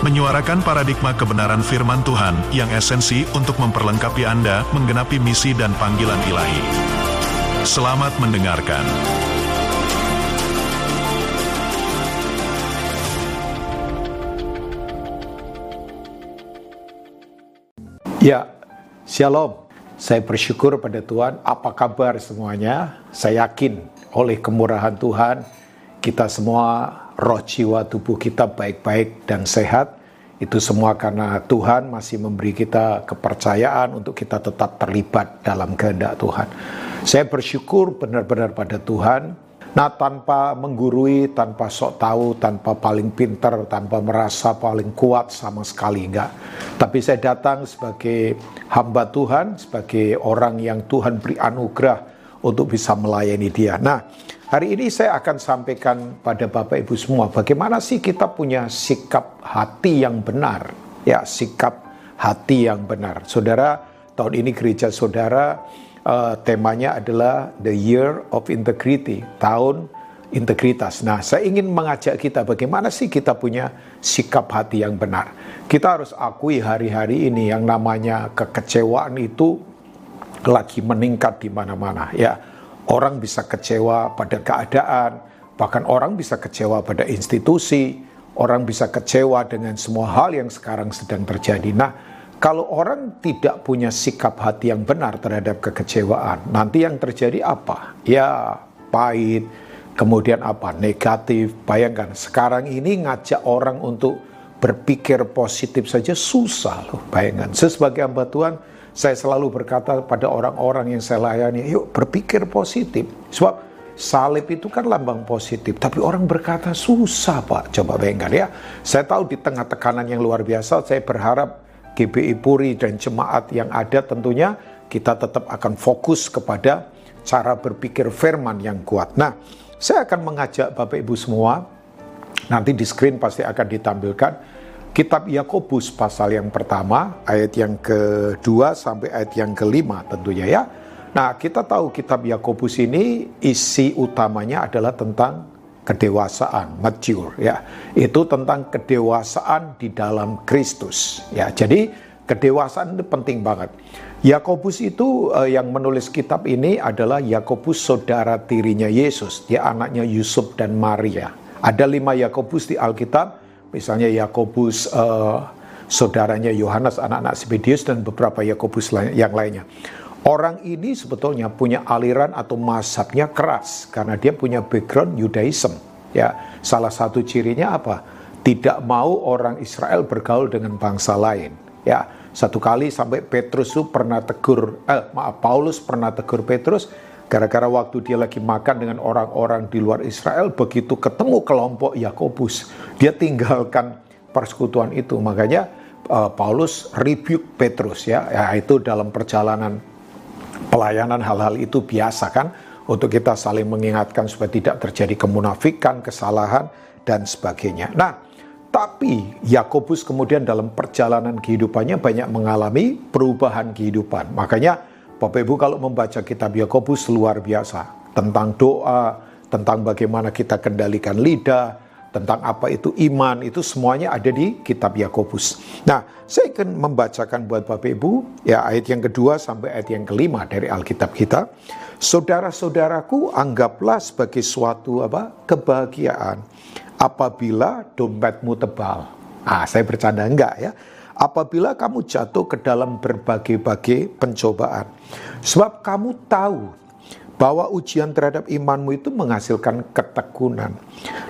menyuarakan paradigma kebenaran firman Tuhan yang esensi untuk memperlengkapi Anda menggenapi misi dan panggilan ilahi. Selamat mendengarkan. Ya, Shalom. Saya bersyukur pada Tuhan. Apa kabar semuanya? Saya yakin oleh kemurahan Tuhan, kita semua roh jiwa tubuh kita baik-baik dan sehat. Itu semua karena Tuhan masih memberi kita kepercayaan untuk kita tetap terlibat dalam kehendak Tuhan. Saya bersyukur benar-benar pada Tuhan. Nah tanpa menggurui, tanpa sok tahu, tanpa paling pintar, tanpa merasa paling kuat sama sekali enggak. Tapi saya datang sebagai hamba Tuhan, sebagai orang yang Tuhan beri anugerah untuk bisa melayani dia. Nah, Hari ini saya akan sampaikan pada Bapak Ibu semua bagaimana sih kita punya sikap hati yang benar. Ya, sikap hati yang benar. Saudara, tahun ini gereja saudara uh, temanya adalah The Year of Integrity, tahun integritas. Nah, saya ingin mengajak kita bagaimana sih kita punya sikap hati yang benar. Kita harus akui hari-hari ini yang namanya kekecewaan itu lagi meningkat di mana-mana ya Orang bisa kecewa pada keadaan, bahkan orang bisa kecewa pada institusi, orang bisa kecewa dengan semua hal yang sekarang sedang terjadi. Nah, kalau orang tidak punya sikap hati yang benar terhadap kekecewaan, nanti yang terjadi apa? Ya, pahit, kemudian apa? Negatif. Bayangkan, sekarang ini ngajak orang untuk berpikir positif saja susah loh. Bayangkan, saya sebagai hamba Tuhan, saya selalu berkata pada orang-orang yang saya layani, yuk berpikir positif. Sebab salib itu kan lambang positif, tapi orang berkata susah Pak. Coba bayangkan ya. Saya tahu di tengah tekanan yang luar biasa, saya berharap GBI Puri dan jemaat yang ada tentunya kita tetap akan fokus kepada cara berpikir firman yang kuat. Nah, saya akan mengajak Bapak Ibu semua, nanti di screen pasti akan ditampilkan, Kitab Yakobus pasal yang pertama, ayat yang kedua sampai ayat yang kelima tentunya ya. Nah kita tahu kitab Yakobus ini isi utamanya adalah tentang kedewasaan, mature ya. Itu tentang kedewasaan di dalam Kristus ya. Jadi kedewasaan itu penting banget. Yakobus itu uh, yang menulis kitab ini adalah Yakobus saudara tirinya Yesus, dia anaknya Yusuf dan Maria. Ada lima Yakobus di Alkitab, Misalnya Yakobus uh, saudaranya Yohanes anak-anak Zebedius dan beberapa Yakobus yang lainnya. Orang ini sebetulnya punya aliran atau masabnya keras karena dia punya background Yudaism. Ya, salah satu cirinya apa? Tidak mau orang Israel bergaul dengan bangsa lain. Ya, satu kali sampai Petrus pernah tegur, eh, maaf Paulus pernah tegur Petrus, Gara-gara waktu dia lagi makan dengan orang-orang di luar Israel, begitu ketemu kelompok Yakobus, dia tinggalkan persekutuan itu. Makanya uh, Paulus rebuke Petrus ya, ya itu dalam perjalanan pelayanan hal-hal itu biasa kan untuk kita saling mengingatkan supaya tidak terjadi kemunafikan, kesalahan dan sebagainya. Nah, tapi Yakobus kemudian dalam perjalanan kehidupannya banyak mengalami perubahan kehidupan. Makanya Bapak Ibu kalau membaca kitab Yakobus luar biasa tentang doa, tentang bagaimana kita kendalikan lidah, tentang apa itu iman, itu semuanya ada di kitab Yakobus. Nah, saya akan membacakan buat Bapak Ibu ya ayat yang kedua sampai ayat yang kelima dari Alkitab kita. Saudara-saudaraku, anggaplah sebagai suatu apa? kebahagiaan apabila dompetmu tebal. Ah, saya bercanda enggak ya apabila kamu jatuh ke dalam berbagai-bagai pencobaan. Sebab kamu tahu bahwa ujian terhadap imanmu itu menghasilkan ketekunan.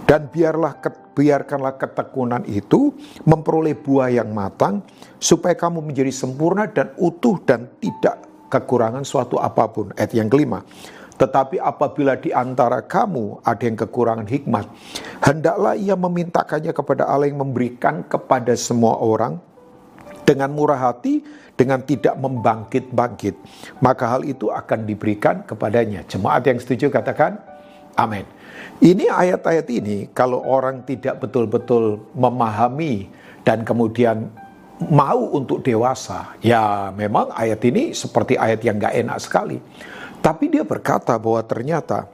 Dan biarlah biarkanlah ketekunan itu memperoleh buah yang matang supaya kamu menjadi sempurna dan utuh dan tidak kekurangan suatu apa pun. Ayat yang kelima. Tetapi apabila di antara kamu ada yang kekurangan hikmat, hendaklah ia memintakannya kepada Allah yang memberikan kepada semua orang dengan murah hati, dengan tidak membangkit-bangkit, maka hal itu akan diberikan kepadanya. Jemaat yang setuju katakan, amin. Ini ayat-ayat ini kalau orang tidak betul-betul memahami dan kemudian mau untuk dewasa, ya memang ayat ini seperti ayat yang gak enak sekali. Tapi dia berkata bahwa ternyata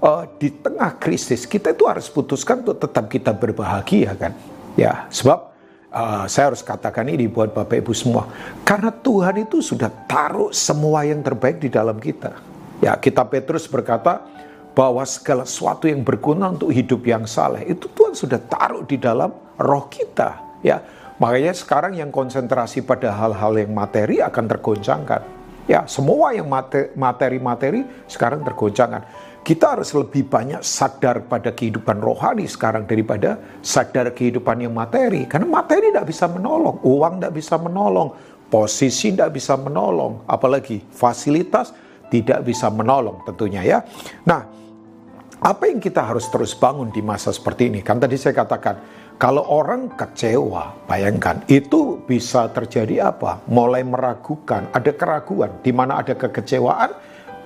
uh, di tengah krisis kita itu harus putuskan untuk tetap kita berbahagia kan. Ya, sebab uh, saya harus katakan ini buat Bapak Ibu semua. Karena Tuhan itu sudah taruh semua yang terbaik di dalam kita. Ya, kita Petrus berkata, bahwa segala sesuatu yang berguna untuk hidup yang saleh itu Tuhan sudah taruh di dalam roh kita ya makanya sekarang yang konsentrasi pada hal-hal yang materi akan tergoncangkan ya semua yang materi-materi sekarang tergoncangkan kita harus lebih banyak sadar pada kehidupan rohani sekarang daripada sadar kehidupan yang materi karena materi tidak bisa menolong uang tidak bisa menolong posisi tidak bisa menolong apalagi fasilitas tidak bisa menolong tentunya ya nah apa yang kita harus terus bangun di masa seperti ini? Kan tadi saya katakan, kalau orang kecewa, bayangkan itu bisa terjadi apa? Mulai meragukan, ada keraguan. Di mana ada kekecewaan,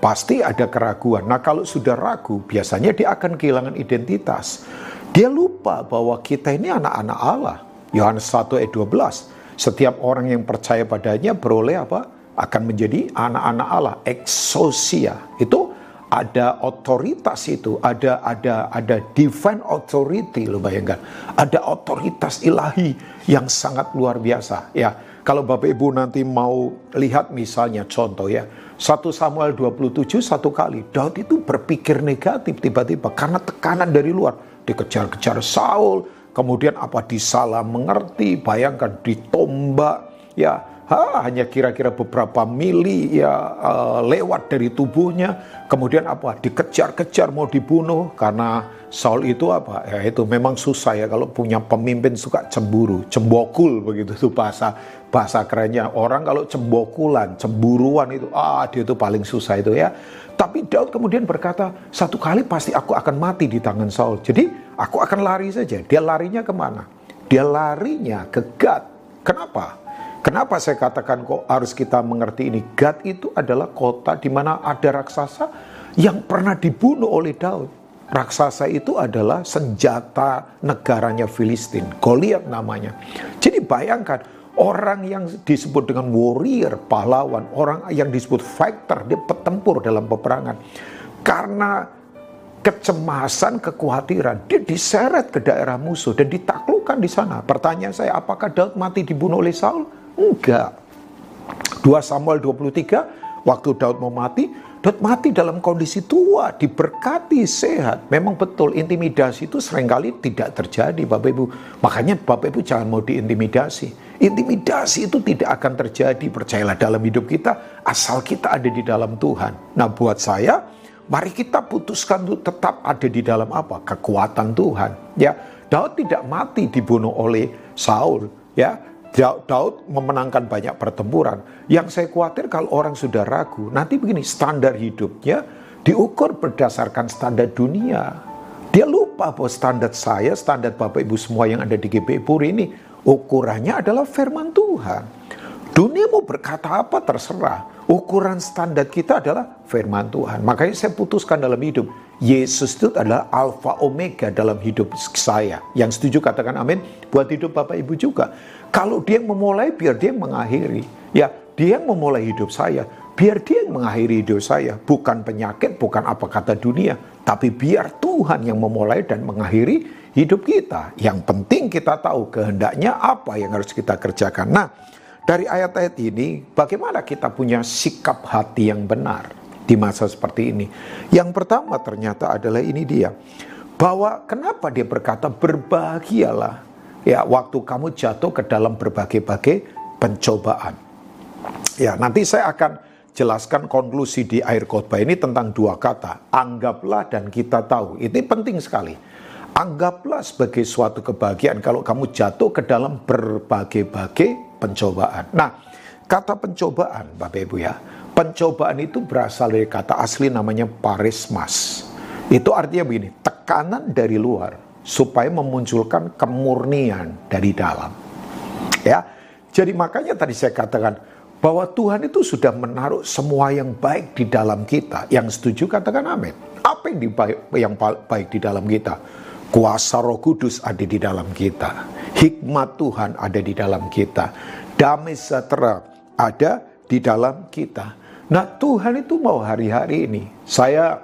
pasti ada keraguan. Nah kalau sudah ragu, biasanya dia akan kehilangan identitas. Dia lupa bahwa kita ini anak-anak Allah. Yohanes 1 ayat 12. Setiap orang yang percaya padanya beroleh apa? Akan menjadi anak-anak Allah. Exosia. Itu ada otoritas itu, ada ada ada divine authority lo bayangkan. Ada otoritas ilahi yang sangat luar biasa ya. Kalau Bapak Ibu nanti mau lihat misalnya contoh ya, 1 Samuel 27 satu kali Daud itu berpikir negatif tiba-tiba karena tekanan dari luar. Dikejar-kejar Saul, kemudian apa disalah mengerti, bayangkan ditombak ya ha, hanya kira-kira beberapa mili ya uh, lewat dari tubuhnya. Kemudian apa? Dikejar-kejar mau dibunuh. Karena Saul itu apa? Ya itu memang susah ya kalau punya pemimpin suka cemburu cembokul begitu tuh bahasa bahasa kerennya. Orang kalau cembokulan cemburuan itu ah dia itu paling susah itu ya. Tapi Daud kemudian berkata satu kali pasti aku akan mati di tangan Saul. Jadi aku akan lari saja. Dia larinya ke mana? Dia larinya ke Gad kenapa Kenapa saya katakan kok harus kita mengerti ini? Gad itu adalah kota di mana ada raksasa yang pernah dibunuh oleh Daud. Raksasa itu adalah senjata negaranya Filistin, Goliat namanya. Jadi bayangkan orang yang disebut dengan warrior, pahlawan, orang yang disebut fighter, dia petempur dalam peperangan. Karena kecemasan, kekhawatiran, dia diseret ke daerah musuh dan ditaklukkan di sana. Pertanyaan saya, apakah Daud mati dibunuh oleh Saul? Enggak. 2 Samuel 23, waktu Daud mau mati, Daud mati dalam kondisi tua, diberkati, sehat. Memang betul, intimidasi itu sering kali tidak terjadi Bapak Ibu. Makanya Bapak Ibu jangan mau diintimidasi. Intimidasi itu tidak akan terjadi, percayalah dalam hidup kita, asal kita ada di dalam Tuhan. Nah buat saya, mari kita putuskan untuk tetap ada di dalam apa? Kekuatan Tuhan. Ya, Daud tidak mati dibunuh oleh Saul. Ya, Daud memenangkan banyak pertempuran. Yang saya khawatir kalau orang sudah ragu, nanti begini, standar hidupnya diukur berdasarkan standar dunia. Dia lupa bahwa standar saya, standar Bapak Ibu semua yang ada di GP Puri ini, ukurannya adalah firman Tuhan. Dunia mau berkata apa terserah. Ukuran standar kita adalah firman Tuhan. Makanya saya putuskan dalam hidup, Yesus itu adalah alfa omega dalam hidup saya. Yang setuju katakan amin. Buat hidup Bapak Ibu juga. Kalau dia yang memulai, biar dia yang mengakhiri. Ya, dia yang memulai hidup saya. Biar dia yang mengakhiri hidup saya. Bukan penyakit, bukan apa kata dunia. Tapi biar Tuhan yang memulai dan mengakhiri hidup kita. Yang penting kita tahu kehendaknya apa yang harus kita kerjakan. Nah, dari ayat-ayat ini, bagaimana kita punya sikap hati yang benar di masa seperti ini? Yang pertama ternyata adalah ini dia. Bahwa kenapa dia berkata berbahagialah ya waktu kamu jatuh ke dalam berbagai-bagai pencobaan. Ya, nanti saya akan jelaskan konklusi di air khotbah ini tentang dua kata, anggaplah dan kita tahu. Ini penting sekali. Anggaplah sebagai suatu kebahagiaan kalau kamu jatuh ke dalam berbagai-bagai pencobaan. Nah, kata pencobaan, Bapak Ibu ya, pencobaan itu berasal dari kata asli namanya parismas. Itu artinya begini, tekanan dari luar supaya memunculkan kemurnian dari dalam. Ya. Jadi makanya tadi saya katakan bahwa Tuhan itu sudah menaruh semua yang baik di dalam kita. Yang setuju katakan amin. Apa yang, dibaik, yang baik di dalam kita? Kuasa roh kudus ada di dalam kita. Hikmat Tuhan ada di dalam kita. Damai sejahtera ada di dalam kita. Nah Tuhan itu mau hari-hari ini. Saya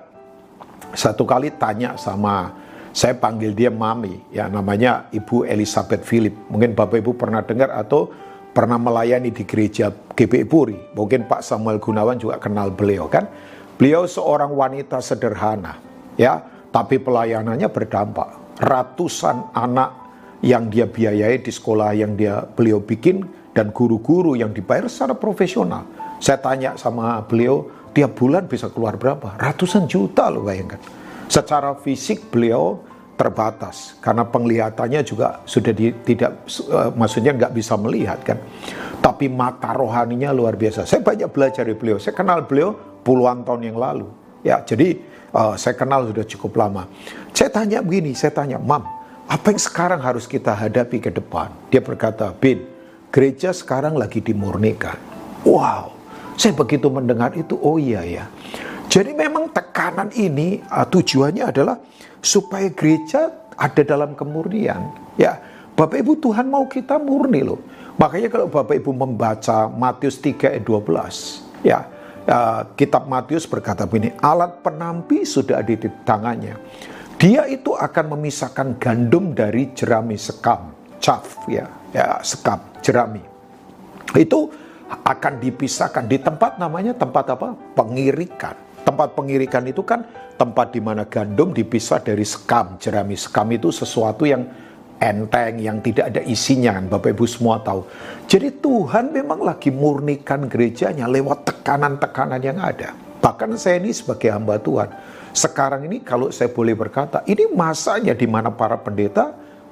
satu kali tanya sama saya panggil dia Mami, ya namanya Ibu Elizabeth Philip. Mungkin Bapak Ibu pernah dengar atau pernah melayani di gereja GBI Puri. Mungkin Pak Samuel Gunawan juga kenal beliau kan. Beliau seorang wanita sederhana, ya, tapi pelayanannya berdampak. Ratusan anak yang dia biayai di sekolah yang dia beliau bikin dan guru-guru yang dibayar secara profesional. Saya tanya sama beliau, tiap bulan bisa keluar berapa? Ratusan juta loh bayangkan Secara fisik beliau terbatas karena penglihatannya juga sudah di, tidak uh, maksudnya nggak bisa melihat kan. Tapi mata rohaninya luar biasa. Saya banyak belajar dari beliau. Saya kenal beliau puluhan tahun yang lalu. Ya, jadi uh, saya kenal sudah cukup lama. Saya tanya begini, saya tanya, "Mam, apa yang sekarang harus kita hadapi ke depan?" Dia berkata, "Bin, gereja sekarang lagi dimurnikan." Wow, saya begitu mendengar itu, oh iya ya. Jadi memang tekanan ini uh, tujuannya adalah supaya gereja ada dalam kemurnian. Ya, Bapak Ibu Tuhan mau kita murni loh. Makanya kalau Bapak Ibu membaca Matius 3 ayat 12, ya, uh, kitab Matius berkata begini, alat penampi sudah ada di tangannya. Dia itu akan memisahkan gandum dari jerami sekam, caf ya, ya sekam, jerami. Itu akan dipisahkan di tempat namanya tempat apa? Pengirikan. Tempat pengirikan itu kan tempat di mana gandum dipisah dari sekam. Jerami sekam itu sesuatu yang enteng, yang tidak ada isinya kan. Bapak Ibu semua tahu. Jadi Tuhan memang lagi murnikan gerejanya lewat tekanan-tekanan yang ada. Bahkan saya ini sebagai hamba Tuhan. Sekarang ini kalau saya boleh berkata, ini masanya di mana para pendeta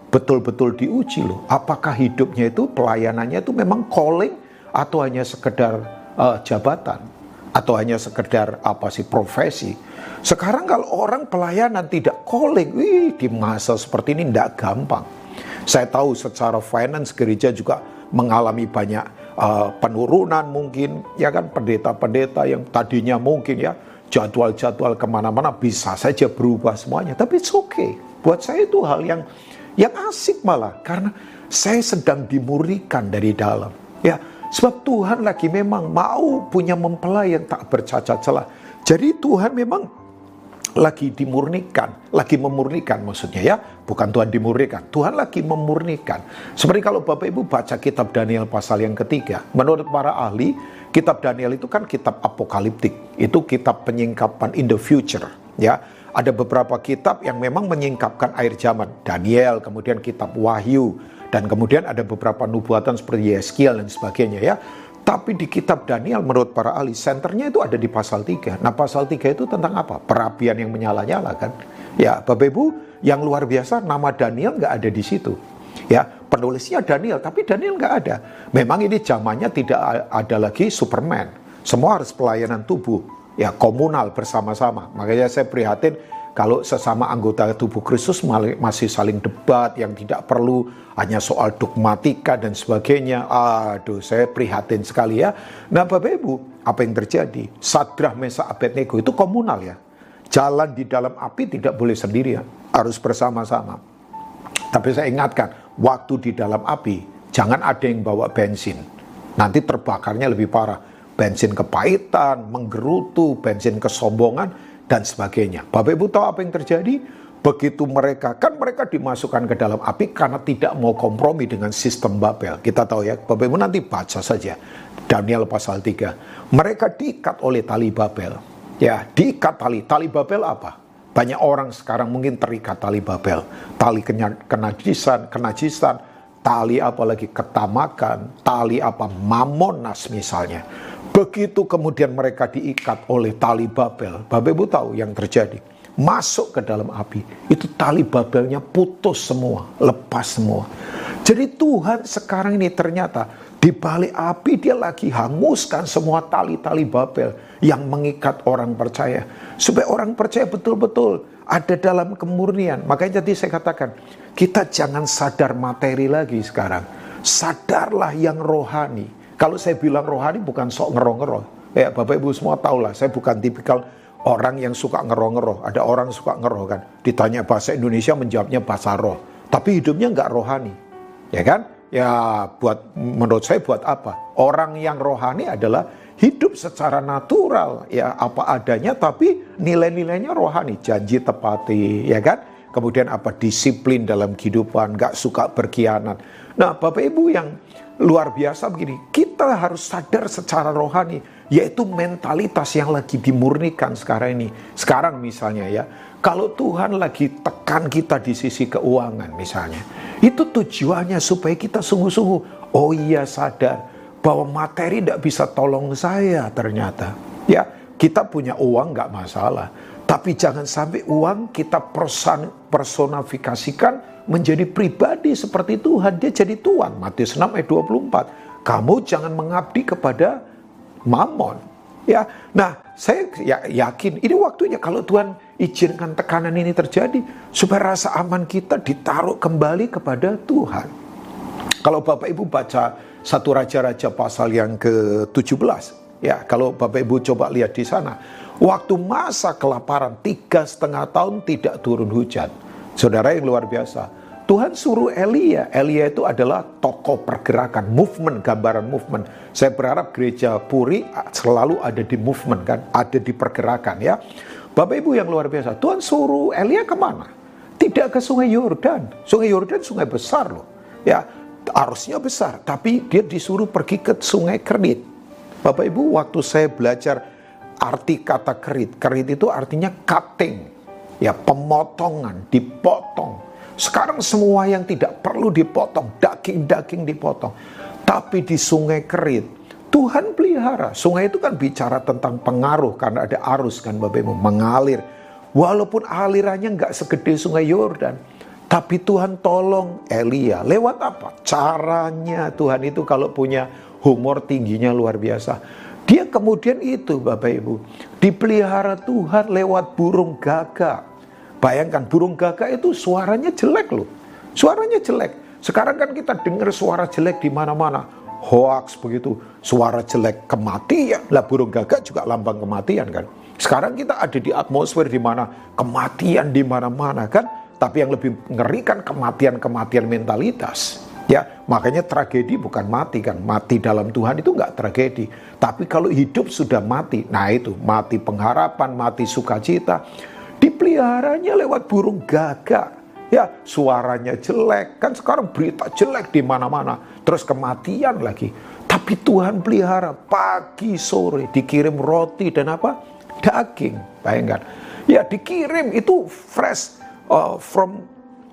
betul-betul diuji loh. Apakah hidupnya itu, pelayanannya itu memang calling atau hanya sekedar uh, jabatan atau hanya sekedar apa sih profesi. Sekarang kalau orang pelayanan tidak calling, wih di masa seperti ini tidak gampang. Saya tahu secara finance gereja juga mengalami banyak uh, penurunan mungkin, ya kan pendeta-pendeta yang tadinya mungkin ya jadwal-jadwal ke mana-mana bisa saja berubah semuanya. Tapi it's okay. Buat saya itu hal yang yang asik malah karena saya sedang dimurikan dari dalam. Ya, Sebab Tuhan lagi memang mau punya mempelai yang tak bercacat celah. Jadi Tuhan memang lagi dimurnikan, lagi memurnikan maksudnya ya, bukan Tuhan dimurnikan, Tuhan lagi memurnikan. Seperti kalau Bapak Ibu baca kitab Daniel pasal yang ketiga, menurut para ahli, kitab Daniel itu kan kitab apokaliptik, itu kitab penyingkapan in the future, ya. Ada beberapa kitab yang memang menyingkapkan air zaman, Daniel, kemudian kitab Wahyu, dan kemudian ada beberapa nubuatan seperti Yeskiel dan sebagainya ya. Tapi di kitab Daniel menurut para ahli, senternya itu ada di pasal 3. Nah pasal 3 itu tentang apa? Perapian yang menyala-nyala kan. Ya Bapak Ibu, yang luar biasa nama Daniel nggak ada di situ. Ya, penulisnya Daniel, tapi Daniel nggak ada. Memang ini zamannya tidak ada lagi Superman. Semua harus pelayanan tubuh, ya komunal bersama-sama. Makanya saya prihatin kalau sesama anggota tubuh Kristus masih saling debat yang tidak perlu hanya soal dogmatika dan sebagainya. Aduh, saya prihatin sekali ya. Nah, Bapak Ibu, apa yang terjadi? Sadrah Mesa Abednego itu komunal ya. Jalan di dalam api tidak boleh sendirian, harus bersama-sama. Tapi saya ingatkan, waktu di dalam api, jangan ada yang bawa bensin. Nanti terbakarnya lebih parah. Bensin kepahitan, menggerutu, bensin kesombongan, dan sebagainya. Bapak Ibu tahu apa yang terjadi? Begitu mereka, kan mereka dimasukkan ke dalam api karena tidak mau kompromi dengan sistem Babel. Kita tahu ya, Bapak Ibu nanti baca saja. Daniel pasal 3. Mereka diikat oleh tali Babel. Ya, diikat tali. Tali Babel apa? Banyak orang sekarang mungkin terikat tali Babel. Tali kenajisan, kenajisan, tali apalagi ketamakan, tali apa mamonas misalnya. Begitu kemudian mereka diikat oleh tali Babel, Bapak Ibu tahu yang terjadi. Masuk ke dalam api, itu tali Babelnya putus semua, lepas semua. Jadi Tuhan sekarang ini ternyata di balik api dia lagi hanguskan semua tali-tali Babel yang mengikat orang percaya. Supaya orang percaya betul-betul ada dalam kemurnian. Makanya tadi saya katakan, kita jangan sadar materi lagi sekarang Sadarlah yang rohani. Kalau saya bilang rohani bukan sok ngeroh-ngeroh. Ya, Bapak Ibu semua tahu lah, saya bukan tipikal orang yang suka ngeroh-ngeroh. Ada orang suka ngeroh kan. Ditanya bahasa Indonesia menjawabnya bahasa roh. Tapi hidupnya nggak rohani. Ya kan? Ya buat menurut saya buat apa? Orang yang rohani adalah hidup secara natural ya apa adanya tapi nilai-nilainya rohani, janji tepati, ya kan? Kemudian apa disiplin dalam kehidupan, nggak suka berkhianat. Nah, Bapak Ibu yang luar biasa begini, kita harus sadar secara rohani, yaitu mentalitas yang lagi dimurnikan sekarang ini. Sekarang misalnya ya, kalau Tuhan lagi tekan kita di sisi keuangan misalnya, itu tujuannya supaya kita sungguh-sungguh, oh iya sadar bahwa materi tidak bisa tolong saya ternyata. Ya, kita punya uang nggak masalah, tapi jangan sampai uang kita person, personifikasikan menjadi pribadi seperti Tuhan. Dia jadi Tuhan. Matius 6 ayat 24. Kamu jangan mengabdi kepada mamon. Ya, nah saya ya, yakin ini waktunya kalau Tuhan izinkan tekanan ini terjadi supaya rasa aman kita ditaruh kembali kepada Tuhan. Kalau Bapak Ibu baca satu raja-raja pasal yang ke-17, ya kalau Bapak Ibu coba lihat di sana, waktu masa kelaparan tiga setengah tahun tidak turun hujan. Saudara yang luar biasa, Tuhan suruh Elia. Elia itu adalah tokoh pergerakan, movement, gambaran movement. Saya berharap gereja Puri selalu ada di movement kan, ada di pergerakan ya. Bapak Ibu yang luar biasa, Tuhan suruh Elia ke mana? Tidak ke sungai Yordan. Sungai Yordan sungai besar loh. Ya, arusnya besar, tapi dia disuruh pergi ke sungai Kerit. Bapak Ibu, waktu saya belajar arti kata kerit, kerit itu artinya cutting, ya pemotongan, dipotong sekarang semua yang tidak perlu dipotong, daging-daging dipotong. Tapi di sungai Kerit, Tuhan pelihara. Sungai itu kan bicara tentang pengaruh karena ada arus kan Bapak Ibu, mengalir. Walaupun alirannya nggak segede sungai Yordan. Tapi Tuhan tolong Elia. Lewat apa? Caranya Tuhan itu kalau punya humor tingginya luar biasa. Dia kemudian itu Bapak Ibu. Dipelihara Tuhan lewat burung gagak. Bayangkan burung gagak itu suaranya jelek loh. Suaranya jelek. Sekarang kan kita dengar suara jelek di mana-mana. Hoax begitu, suara jelek kematian. Lah burung gagak juga lambang kematian kan. Sekarang kita ada di atmosfer di mana kematian di mana-mana kan. Tapi yang lebih ngeri kan kematian-kematian mentalitas. Ya, makanya tragedi bukan mati kan. Mati dalam Tuhan itu nggak tragedi. Tapi kalau hidup sudah mati, nah itu mati pengharapan, mati sukacita dipeliharanya lewat burung gagak. Ya, suaranya jelek. Kan sekarang berita jelek di mana-mana. Terus kematian lagi. Tapi Tuhan pelihara pagi sore dikirim roti dan apa? Daging. Bayangkan. Ya, dikirim itu fresh uh, from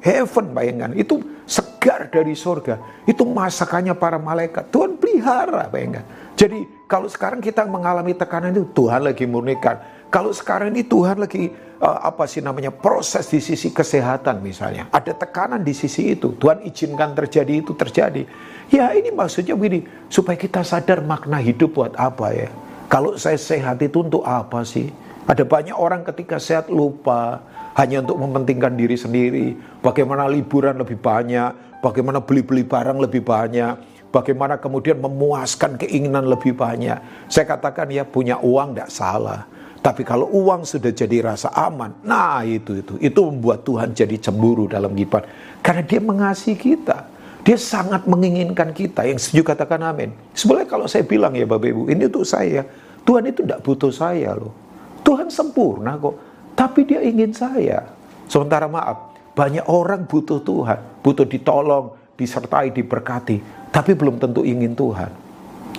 heaven bayangkan. Itu segar dari surga. Itu masakannya para malaikat. Tuhan pelihara bayangkan. Jadi kalau sekarang kita mengalami tekanan itu Tuhan lagi murnikan. Kalau sekarang ini Tuhan lagi uh, apa sih namanya proses di sisi kesehatan misalnya. Ada tekanan di sisi itu. Tuhan izinkan terjadi itu terjadi. Ya ini maksudnya begini, supaya kita sadar makna hidup buat apa ya. Kalau saya sehat itu untuk apa sih? Ada banyak orang ketika sehat lupa hanya untuk mementingkan diri sendiri. Bagaimana liburan lebih banyak, bagaimana beli-beli barang lebih banyak, bagaimana kemudian memuaskan keinginan lebih banyak. Saya katakan ya punya uang tidak salah. Tapi kalau uang sudah jadi rasa aman, nah itu itu itu membuat Tuhan jadi cemburu dalam kehidupan. Karena dia mengasihi kita. Dia sangat menginginkan kita. Yang setuju katakan amin. Sebenarnya kalau saya bilang ya Bapak Ibu, ini untuk saya. Tuhan itu tidak butuh saya loh. Tuhan sempurna kok. Tapi dia ingin saya. Sementara maaf, banyak orang butuh Tuhan. Butuh ditolong, disertai, diberkati. Tapi belum tentu ingin Tuhan.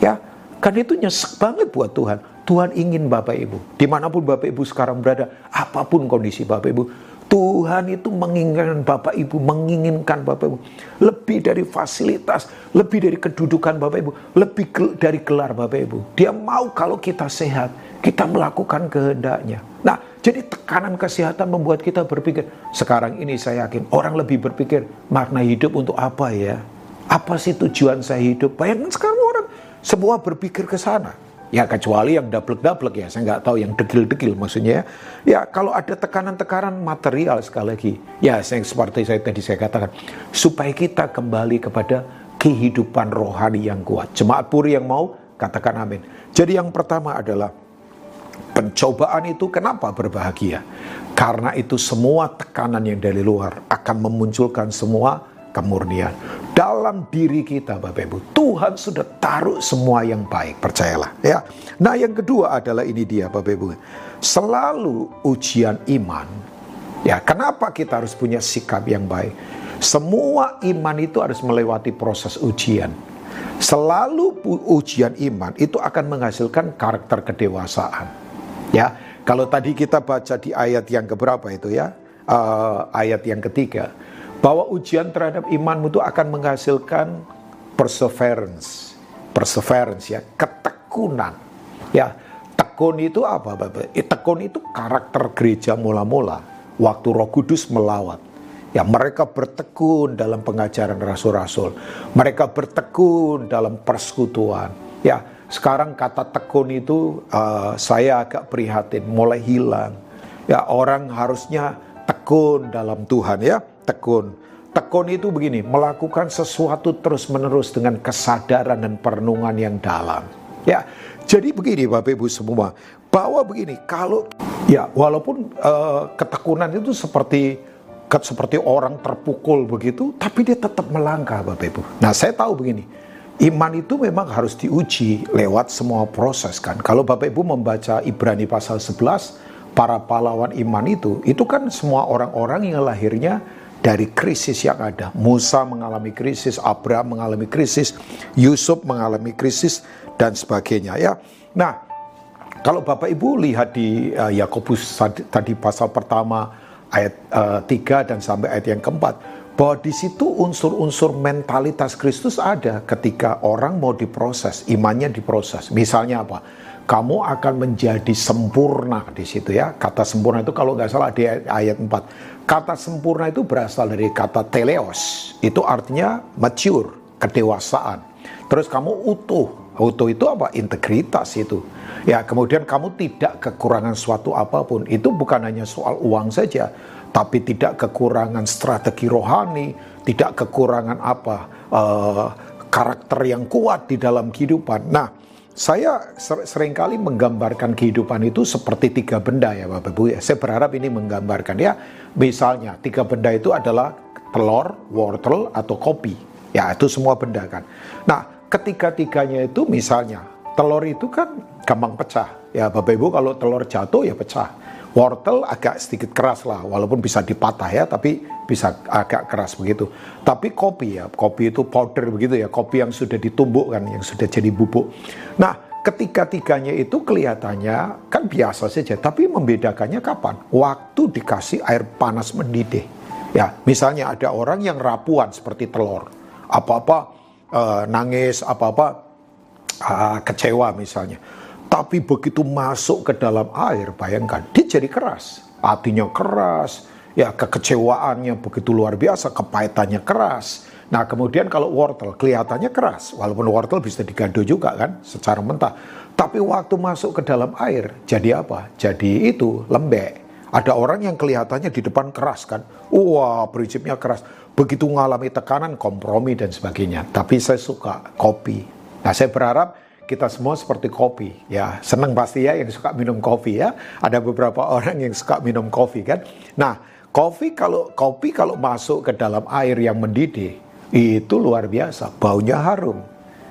Ya, kan itu nyesek banget buat Tuhan. Tuhan ingin Bapak Ibu, di mana pun Bapak Ibu sekarang berada, apa pun kondisi Bapak Ibu, Tuhan itu menginginkan Bapak Ibu, menginginkan Bapak Ibu lebih dari fasilitas, lebih dari kedudukan Bapak Ibu, lebih dari gelar Bapak Ibu. Dia mau kalau kita sehat, kita melakukan kehendaknya. Nah, jadi tekanan kesehatan membuat kita berpikir, sekarang ini saya yakin orang lebih berpikir, makna hidup untuk apa ya? Apa sih tujuan saya hidup? Bayangkan sekarang orang semua berpikir ke sana. Ya kecuali yang daplek-daplek ya, saya nggak tahu yang degil-degil maksudnya ya. Ya kalau ada tekanan-tekanan material sekali lagi, ya saya, seperti saya tadi saya katakan, supaya kita kembali kepada kehidupan rohani yang kuat. Jemaat puri yang mau, katakan amin. Jadi yang pertama adalah pencobaan itu kenapa berbahagia? Karena itu semua tekanan yang dari luar akan memunculkan semua kemurnian. Dalam diri kita Bapak Ibu, Tuhan sudah taruh semua yang baik, percayalah ya. Nah yang kedua adalah ini dia Bapak Ibu. Selalu ujian iman. Ya kenapa kita harus punya sikap yang baik? Semua iman itu harus melewati proses ujian. Selalu ujian iman itu akan menghasilkan karakter kedewasaan. Ya, kalau tadi kita baca di ayat yang keberapa itu ya, uh, ayat yang ketiga, bahwa ujian terhadap imanmu itu akan menghasilkan perseverance, perseverance ya, ketekunan. Ya, tekun itu apa, Bapak? Eh, tekun itu karakter gereja mula-mula waktu Roh Kudus melawat. Ya, mereka bertekun dalam pengajaran rasul-rasul. Mereka bertekun dalam persekutuan. Ya, sekarang kata tekun itu uh, saya agak prihatin, mulai hilang. Ya, orang harusnya tekun dalam Tuhan ya, tekun. Tekun itu begini, melakukan sesuatu terus-menerus dengan kesadaran dan perenungan yang dalam. Ya, jadi begini Bapak Ibu semua, bahwa begini, kalau ya walaupun uh, ketekunan itu seperti seperti orang terpukul begitu, tapi dia tetap melangkah Bapak Ibu. Nah saya tahu begini, iman itu memang harus diuji lewat semua proses kan. Kalau Bapak Ibu membaca Ibrani pasal 11, para pahlawan iman itu, itu kan semua orang-orang yang lahirnya dari krisis yang ada. Musa mengalami krisis, Abraham mengalami krisis, Yusuf mengalami krisis, dan sebagainya ya. Nah, kalau Bapak Ibu lihat di uh, Yakobus tadi pasal pertama, ayat uh, eh, 3 dan sampai ayat yang keempat bahwa di situ unsur-unsur mentalitas Kristus ada ketika orang mau diproses, imannya diproses. Misalnya apa? Kamu akan menjadi sempurna di situ ya. Kata sempurna itu kalau nggak salah di ayat 4. Kata sempurna itu berasal dari kata teleos. Itu artinya mature, kedewasaan. Terus kamu utuh, Auto itu apa? Integritas itu. Ya, kemudian kamu tidak kekurangan suatu apa pun. Itu bukan hanya soal uang saja, tapi tidak kekurangan strategi rohani, tidak kekurangan apa? Uh, karakter yang kuat di dalam kehidupan. Nah, saya sering kali menggambarkan kehidupan itu seperti tiga benda ya Bapak Ibu ya. Saya berharap ini menggambarkan ya. Misalnya tiga benda itu adalah telur, wortel, atau kopi. Ya itu semua benda kan. Nah ketiga-tiganya itu misalnya telur itu kan gampang pecah. Ya Bapak Ibu kalau telur jatuh ya pecah. Wortel agak sedikit keras lah, walaupun bisa dipatah ya, tapi bisa agak keras begitu. Tapi kopi ya, kopi itu powder begitu ya, kopi yang sudah ditumbuk kan, yang sudah jadi bubuk. Nah, ketiga-tiganya itu kelihatannya kan biasa saja, tapi membedakannya kapan? Waktu dikasih air panas mendidih. Ya, misalnya ada orang yang rapuan seperti telur, apa-apa uh, nangis apa-apa uh, kecewa misalnya. Tapi begitu masuk ke dalam air, bayangkan dia jadi keras, hatinya keras, ya kekecewaannya begitu luar biasa, kepahitannya keras. Nah kemudian kalau wortel kelihatannya keras, walaupun wortel bisa digado juga kan secara mentah. Tapi waktu masuk ke dalam air, jadi apa? Jadi itu lembek. Ada orang yang kelihatannya di depan keras kan, wah prinsipnya keras begitu mengalami tekanan, kompromi dan sebagainya. Tapi saya suka kopi. Nah, saya berharap kita semua seperti kopi ya. Senang pasti ya yang suka minum kopi ya. Ada beberapa orang yang suka minum kopi kan? Nah kopi kalau kopi kalau masuk ke dalam air yang mendidih itu luar biasa baunya harum.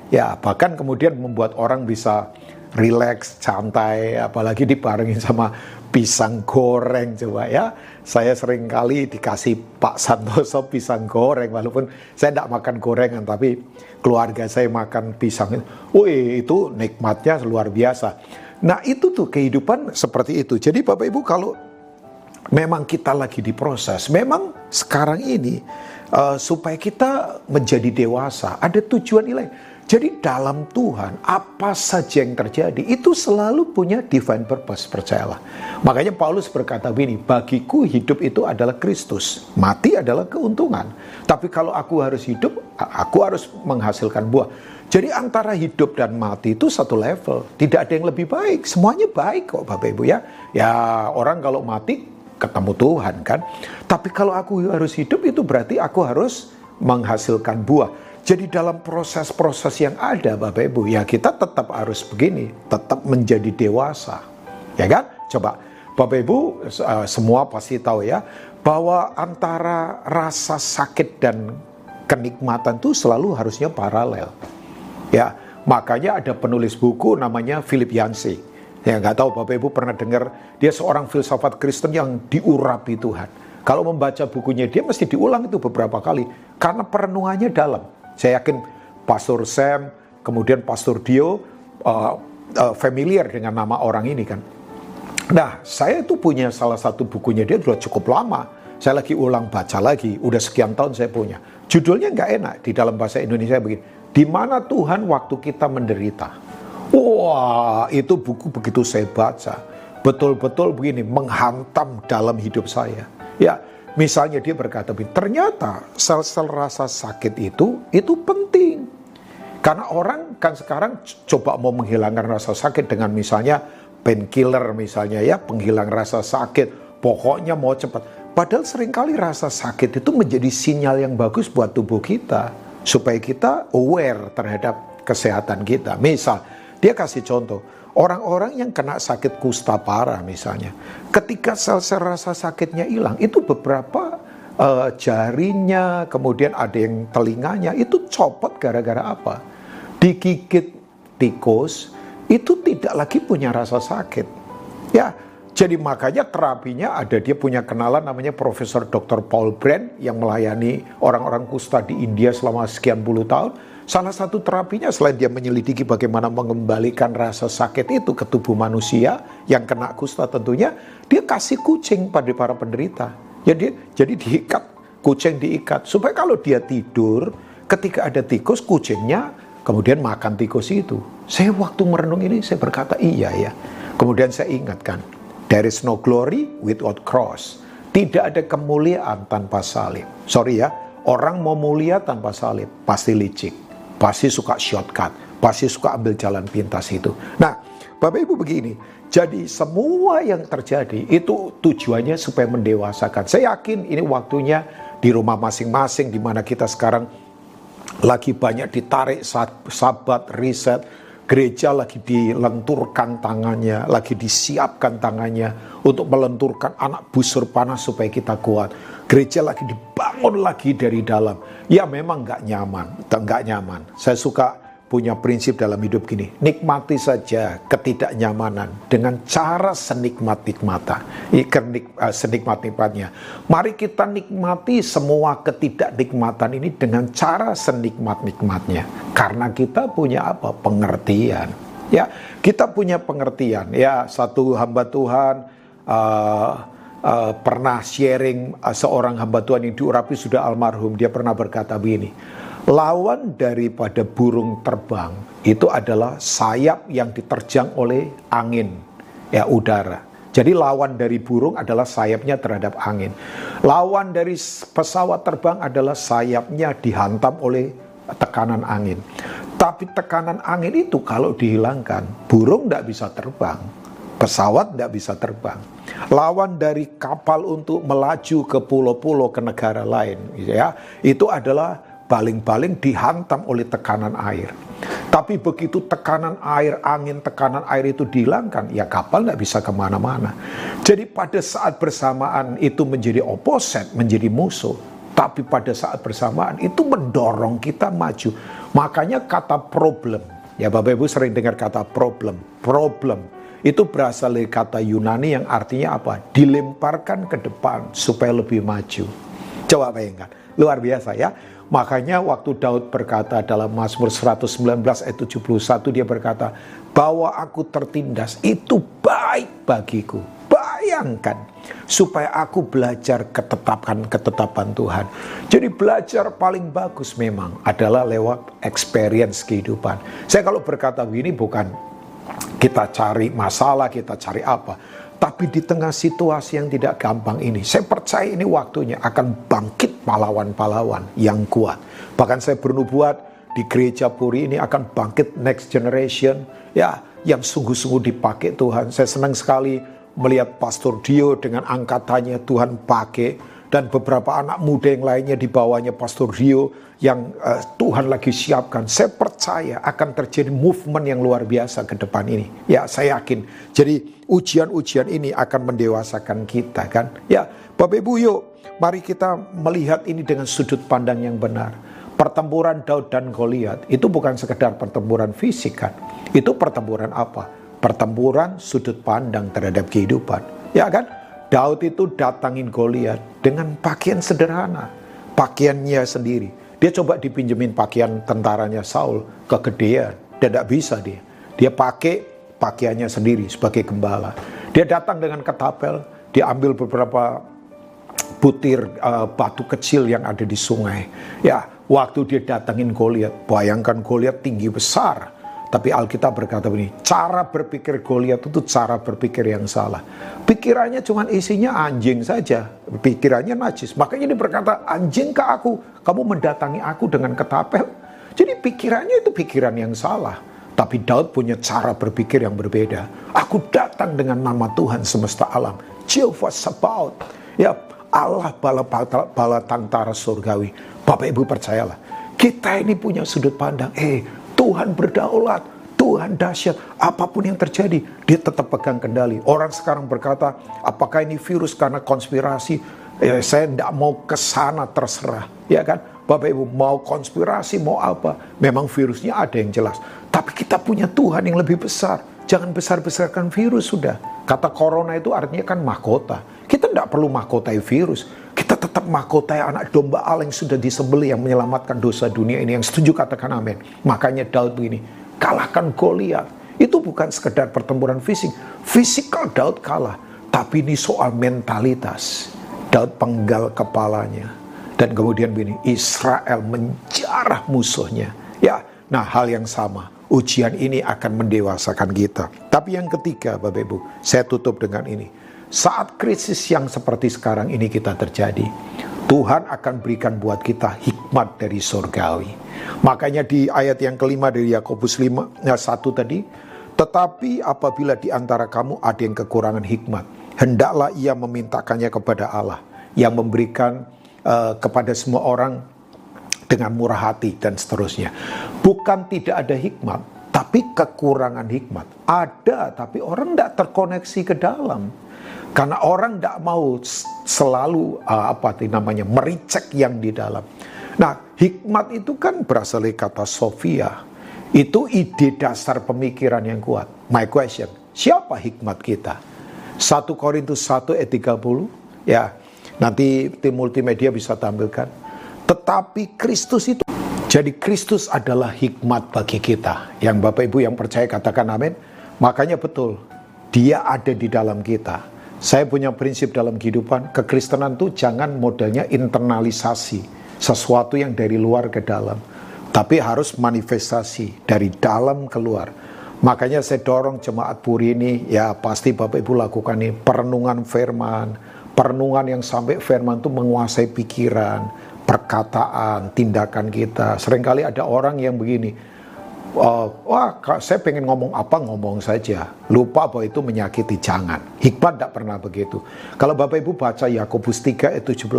Ya bahkan kemudian membuat orang bisa rileks santai apalagi dibarengin sama pisang goreng coba ya. Saya sering kali dikasih Pak Santoso pisang goreng walaupun saya tidak makan gorengan tapi keluarga saya makan pisang. Wih itu nikmatnya luar biasa. Nah itu tuh kehidupan seperti itu. Jadi Bapak Ibu kalau memang kita lagi diproses, memang sekarang ini uh, supaya kita menjadi dewasa ada tujuan nilai jadi dalam Tuhan, apa saja yang terjadi, itu selalu punya divine purpose, percayalah. Makanya Paulus berkata begini, bagiku hidup itu adalah Kristus, mati adalah keuntungan. Tapi kalau aku harus hidup, aku harus menghasilkan buah. Jadi antara hidup dan mati itu satu level, tidak ada yang lebih baik, semuanya baik kok Bapak Ibu ya. Ya orang kalau mati ketemu Tuhan kan. Tapi kalau aku harus hidup itu berarti aku harus menghasilkan buah. Jadi dalam proses-proses yang ada Bapak Ibu, ya kita tetap harus begini, tetap menjadi dewasa. Ya kan? Coba Bapak Ibu uh, semua pasti tahu ya, bahwa antara rasa sakit dan kenikmatan itu selalu harusnya paralel. Ya, makanya ada penulis buku namanya Philip Yancey. Ya nggak tahu Bapak Ibu pernah dengar dia seorang filsafat Kristen yang diurapi Tuhan. Kalau membaca bukunya dia mesti diulang itu beberapa kali karena perenungannya dalam. Saya yakin Pastor Sam, kemudian Pastor Dio uh, uh, familiar dengan nama orang ini kan. Nah, saya itu punya salah satu bukunya dia sudah cukup lama. Saya lagi ulang baca lagi, udah sekian tahun saya punya. Judulnya nggak enak di dalam bahasa Indonesia begini. Di mana Tuhan waktu kita menderita? Wah, itu buku begitu saya baca. Betul-betul begini, menghantam dalam hidup saya. Ya, Misalnya dia berkata, ternyata sel-sel rasa sakit itu, itu penting. Karena orang kan sekarang coba mau menghilangkan rasa sakit dengan misalnya painkiller misalnya ya, penghilang rasa sakit, pokoknya mau cepat. Padahal sering kali rasa sakit itu menjadi sinyal yang bagus buat tubuh kita. Supaya kita aware terhadap kesehatan kita. Misal, dia kasih contoh, Orang-orang yang kena sakit kusta parah misalnya, ketika sel-sel rasa sakitnya hilang, itu beberapa uh, jarinya, kemudian ada yang telinganya, itu copot gara-gara apa? Digigit tikus, itu tidak lagi punya rasa sakit. Ya, jadi makanya terapinya ada dia punya kenalan namanya Profesor Dr. Paul Brand yang melayani orang-orang kusta di India selama sekian puluh tahun Salah satu terapinya selain dia menyelidiki bagaimana mengembalikan rasa sakit itu ke tubuh manusia yang kena kusta tentunya, dia kasih kucing pada para penderita. Jadi jadi diikat, kucing diikat supaya kalau dia tidur, ketika ada tikus kucingnya kemudian makan tikus itu. Saya waktu merenung ini saya berkata iya ya. Kemudian saya ingatkan, there is no glory without cross. Tidak ada kemuliaan tanpa salib. Sorry ya, orang mau mulia tanpa salib pasti licik pasti suka shortcut, pasti suka ambil jalan pintas itu. Nah, Bapak Ibu begini, jadi semua yang terjadi itu tujuannya supaya mendewasakan. Saya yakin ini waktunya di rumah masing-masing di mana kita sekarang lagi banyak ditarik saat sabat riset, gereja lagi dilenturkan tangannya, lagi disiapkan tangannya untuk melenturkan anak busur panas supaya kita kuat. Gereja lagi dibangun lagi dari dalam. Ya memang nggak nyaman, nggak nyaman. Saya suka punya prinsip dalam hidup gini, nikmati saja ketidaknyamanan dengan cara senikmat-nikmata, eh, senikmat-nikmatnya. Mari kita nikmati semua ketidaknikmatan ini dengan cara senikmat-nikmatnya. Karena kita punya apa? Pengertian. Ya, kita punya pengertian. Ya, satu hamba Tuhan uh, uh, pernah sharing uh, seorang hamba Tuhan yang diurapi sudah almarhum. Dia pernah berkata begini, lawan daripada burung terbang itu adalah sayap yang diterjang oleh angin, ya udara. Jadi lawan dari burung adalah sayapnya terhadap angin. Lawan dari pesawat terbang adalah sayapnya dihantam oleh tekanan angin. Tapi tekanan angin itu kalau dihilangkan, burung tidak bisa terbang pesawat tidak bisa terbang. Lawan dari kapal untuk melaju ke pulau-pulau ke negara lain, ya, itu adalah baling-baling dihantam oleh tekanan air. Tapi begitu tekanan air, angin tekanan air itu dihilangkan, ya kapal tidak bisa ke mana-mana. Jadi pada saat bersamaan itu menjadi opposite, menjadi musuh. Tapi pada saat bersamaan itu mendorong kita maju. Makanya kata problem, ya Bapak Ibu sering dengar kata problem, problem itu berasal dari kata Yunani yang artinya apa? Dilemparkan ke depan supaya lebih maju. Coba bayangkan, luar biasa ya. Makanya waktu Daud berkata dalam Mazmur 119 ayat 71 dia berkata, bahwa aku tertindas itu baik bagiku. Bayangkan, supaya aku belajar ketetapan-ketetapan Tuhan. Jadi belajar paling bagus memang adalah lewat experience kehidupan. Saya kalau berkata begini bukan kita cari masalah, kita cari apa. Tapi di tengah situasi yang tidak gampang ini, saya percaya ini waktunya akan bangkit pahlawan-pahlawan yang kuat. Bahkan saya bernubuat di gereja Puri ini akan bangkit next generation ya yang sungguh-sungguh dipakai Tuhan. Saya senang sekali melihat Pastor Dio dengan angkatannya Tuhan pakai dan beberapa anak muda yang lainnya di bawahnya Pastor Dio yang uh, Tuhan lagi siapkan. Saya percaya akan terjadi movement yang luar biasa ke depan ini. Ya, saya yakin. Jadi ujian-ujian ini akan mendewasakan kita kan. Ya, Bapak Ibu yuk, mari kita melihat ini dengan sudut pandang yang benar. Pertempuran Daud dan Goliat itu bukan sekedar pertempuran fisik kan. Itu pertempuran apa? Pertempuran sudut pandang terhadap kehidupan. Ya kan? Daud itu datangin Goliat dengan pakaian sederhana, pakaiannya sendiri dia coba dipinjemin pakaian tentaranya Saul kegedean dan tidak bisa dia. Dia pakai pakaiannya sendiri sebagai gembala. Dia datang dengan ketapel, dia ambil beberapa butir uh, batu kecil yang ada di sungai. Ya, waktu dia datangin Goliat, bayangkan Goliat tinggi besar tapi Alkitab berkata begini, cara berpikir Goliat itu cara berpikir yang salah. Pikirannya cuma isinya anjing saja, pikirannya najis. Makanya dia berkata, anjing ke aku, kamu mendatangi aku dengan ketapel. Jadi pikirannya itu pikiran yang salah. Tapi Daud punya cara berpikir yang berbeda. Aku datang dengan nama Tuhan semesta alam. Jehovah Sabaoth. Ya, Allah bala, bala, bala tantara surgawi. Bapak Ibu percayalah. Kita ini punya sudut pandang. Eh, Tuhan berdaulat, Tuhan dahsyat. Apa pun yang terjadi, dia tetap pegang kendali. Orang sekarang berkata, apakah ini virus karena konspirasi? Ya, saya tidak mau ke sana terserah, ya kan? Bapak Ibu mau konspirasi, mau apa? Memang virusnya ada yang jelas. Tapi kita punya Tuhan yang lebih besar. Jangan besar-besarkan virus sudah. Kata corona itu artinya kan mahkota. Kita tidak perlu mahkotai virus. Tetap mahkotai anak domba Allah yang sudah disembeli yang menyelamatkan dosa dunia ini. Yang setuju katakan amin. Makanya Daud begini, kalahkan Goliat. Itu bukan sekedar pertempuran fisik. Fisikal Daud kalah. Tapi ini soal mentalitas. Daud penggal kepalanya. Dan kemudian begini, Israel menjarah musuhnya. Ya, nah hal yang sama. Ujian ini akan mendewasakan kita. Tapi yang ketiga, Bapak Ibu, saya tutup dengan ini saat krisis yang seperti sekarang ini kita terjadi, Tuhan akan berikan buat kita hikmat dari surgawi. Makanya di ayat yang kelima dari Yakobus 5 ya, 1 tadi, tetapi apabila di antara kamu ada yang kekurangan hikmat, hendaklah ia memintakannya kepada Allah yang memberikan uh, kepada semua orang dengan murah hati dan seterusnya. Bukan tidak ada hikmat, tapi kekurangan hikmat. Ada, tapi orang tidak terkoneksi ke dalam. Karena orang tidak mau selalu uh, apa namanya mericek yang di dalam. Nah, hikmat itu kan berasal dari kata Sofia. Itu ide dasar pemikiran yang kuat. My question, siapa hikmat kita? 1 Korintus 1 ayat 30. Ya, nanti tim multimedia bisa tampilkan. Tetapi Kristus itu jadi Kristus adalah hikmat bagi kita. Yang Bapak Ibu yang percaya katakan amin. Makanya betul, dia ada di dalam kita saya punya prinsip dalam kehidupan, kekristenan itu jangan modelnya internalisasi, sesuatu yang dari luar ke dalam. Tapi harus manifestasi dari dalam keluar. Makanya saya dorong jemaat puri ini, ya pasti Bapak Ibu lakukan ini, perenungan firman, perenungan yang sampai firman itu menguasai pikiran, perkataan, tindakan kita. Seringkali ada orang yang begini, uh, wah saya pengen ngomong apa ngomong saja. Lupa bahwa itu menyakiti jangan. Hikmat tidak pernah begitu. Kalau Bapak Ibu baca Yakobus 3 ayat 17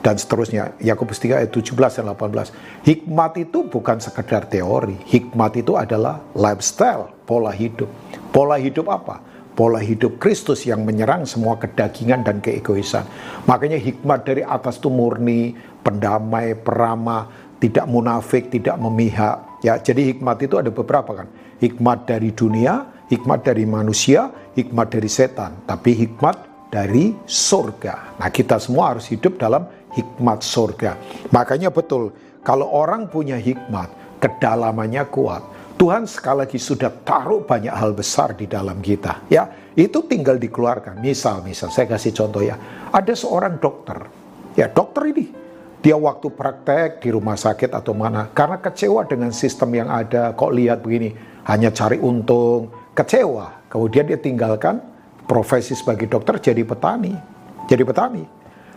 dan seterusnya Yakobus 3 ayat 17 dan 18 hikmat itu bukan sekedar teori. Hikmat itu adalah lifestyle pola hidup. Pola hidup apa? Pola hidup Kristus yang menyerang semua kedagingan dan keegoisan. Makanya hikmat dari atas itu murni, pendamai, peramah, tidak munafik, tidak memihak, Ya, jadi hikmat itu ada beberapa kan. Hikmat dari dunia, hikmat dari manusia, hikmat dari setan, tapi hikmat dari surga. Nah, kita semua harus hidup dalam hikmat surga. Makanya betul, kalau orang punya hikmat, kedalamannya kuat. Tuhan sekali lagi sudah taruh banyak hal besar di dalam kita. Ya, itu tinggal dikeluarkan. Misal, misal, saya kasih contoh ya. Ada seorang dokter. Ya, dokter ini dia waktu praktek di rumah sakit atau mana karena kecewa dengan sistem yang ada. Kok lihat begini hanya cari untung. Kecewa. Kemudian dia tinggalkan profesi sebagai dokter jadi petani jadi petani.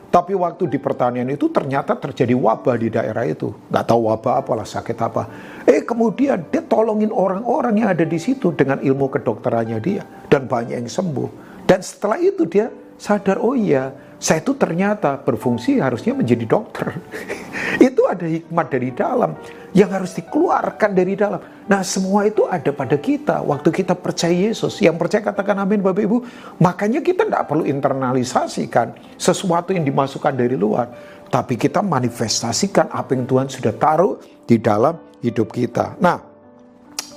Tapi waktu di pertanian itu ternyata terjadi wabah di daerah itu. Nggak tahu wabah apalah sakit apa. Eh kemudian dia tolongin orang-orang yang ada di situ dengan ilmu kedokterannya dia. Dan banyak yang sembuh. Dan setelah itu dia sadar oh iya saya itu ternyata berfungsi harusnya menjadi dokter. Itu ada hikmat dari dalam yang harus dikeluarkan dari dalam. Nah, semua itu ada pada kita waktu kita percaya Yesus. Yang percaya katakan amin Bapak Ibu. Makanya kita tidak perlu internalisasikan sesuatu yang dimasukkan dari luar, tapi kita manifestasikan apa yang Tuhan sudah taruh di dalam hidup kita. Nah,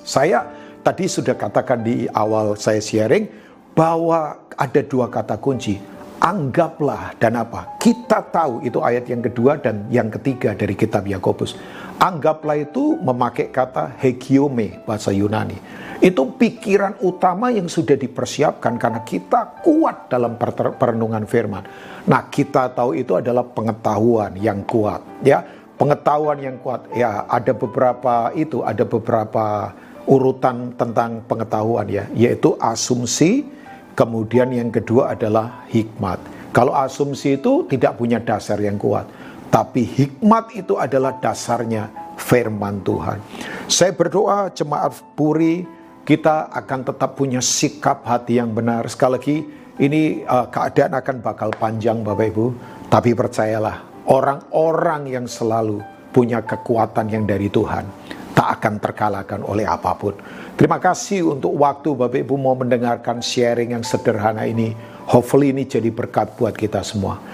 saya tadi sudah katakan di awal saya sharing bahwa ada dua kata kunci anggaplah dan apa? Kita tahu itu ayat yang kedua dan yang ketiga dari kitab Yakobus. Anggaplah itu memakai kata hegiome bahasa Yunani. Itu pikiran utama yang sudah dipersiapkan karena kita kuat dalam perenungan firman. Nah, kita tahu itu adalah pengetahuan yang kuat, ya. Pengetahuan yang kuat. Ya, ada beberapa itu, ada beberapa urutan tentang pengetahuan ya, yaitu asumsi, Kemudian yang kedua adalah hikmat. Kalau asumsi itu tidak punya dasar yang kuat. Tapi hikmat itu adalah dasarnya firman Tuhan. Saya berdoa jemaat puri kita akan tetap punya sikap hati yang benar. Sekali lagi ini uh, keadaan akan bakal panjang Bapak Ibu. Tapi percayalah orang-orang yang selalu punya kekuatan yang dari Tuhan tak akan terkalahkan oleh apa pun. Terima kasih untuk waktu Bapak Ibu mau mendengarkan sharing yang sederhana ini. Hopefully ini jadi berkat buat kita semua.